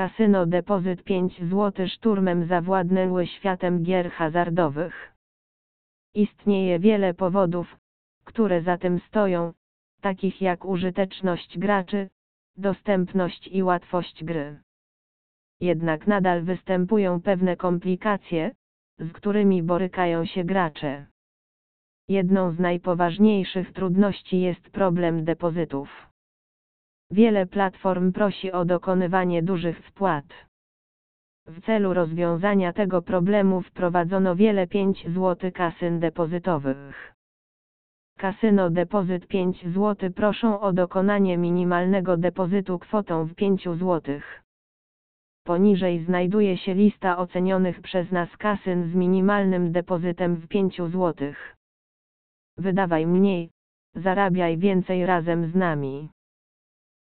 kasyno depozyt 5 zł szturmem zawładnęły światem gier hazardowych. Istnieje wiele powodów, które za tym stoją, takich jak użyteczność graczy, dostępność i łatwość gry. Jednak nadal występują pewne komplikacje, z którymi borykają się gracze. Jedną z najpoważniejszych trudności jest problem depozytów. Wiele platform prosi o dokonywanie dużych wpłat. W celu rozwiązania tego problemu wprowadzono wiele 5 zł kasyn depozytowych. Kasyno depozyt 5 zł proszą o dokonanie minimalnego depozytu kwotą w 5 zł. Poniżej znajduje się lista ocenionych przez nas kasyn z minimalnym depozytem w 5 zł. Wydawaj mniej, zarabiaj więcej razem z nami.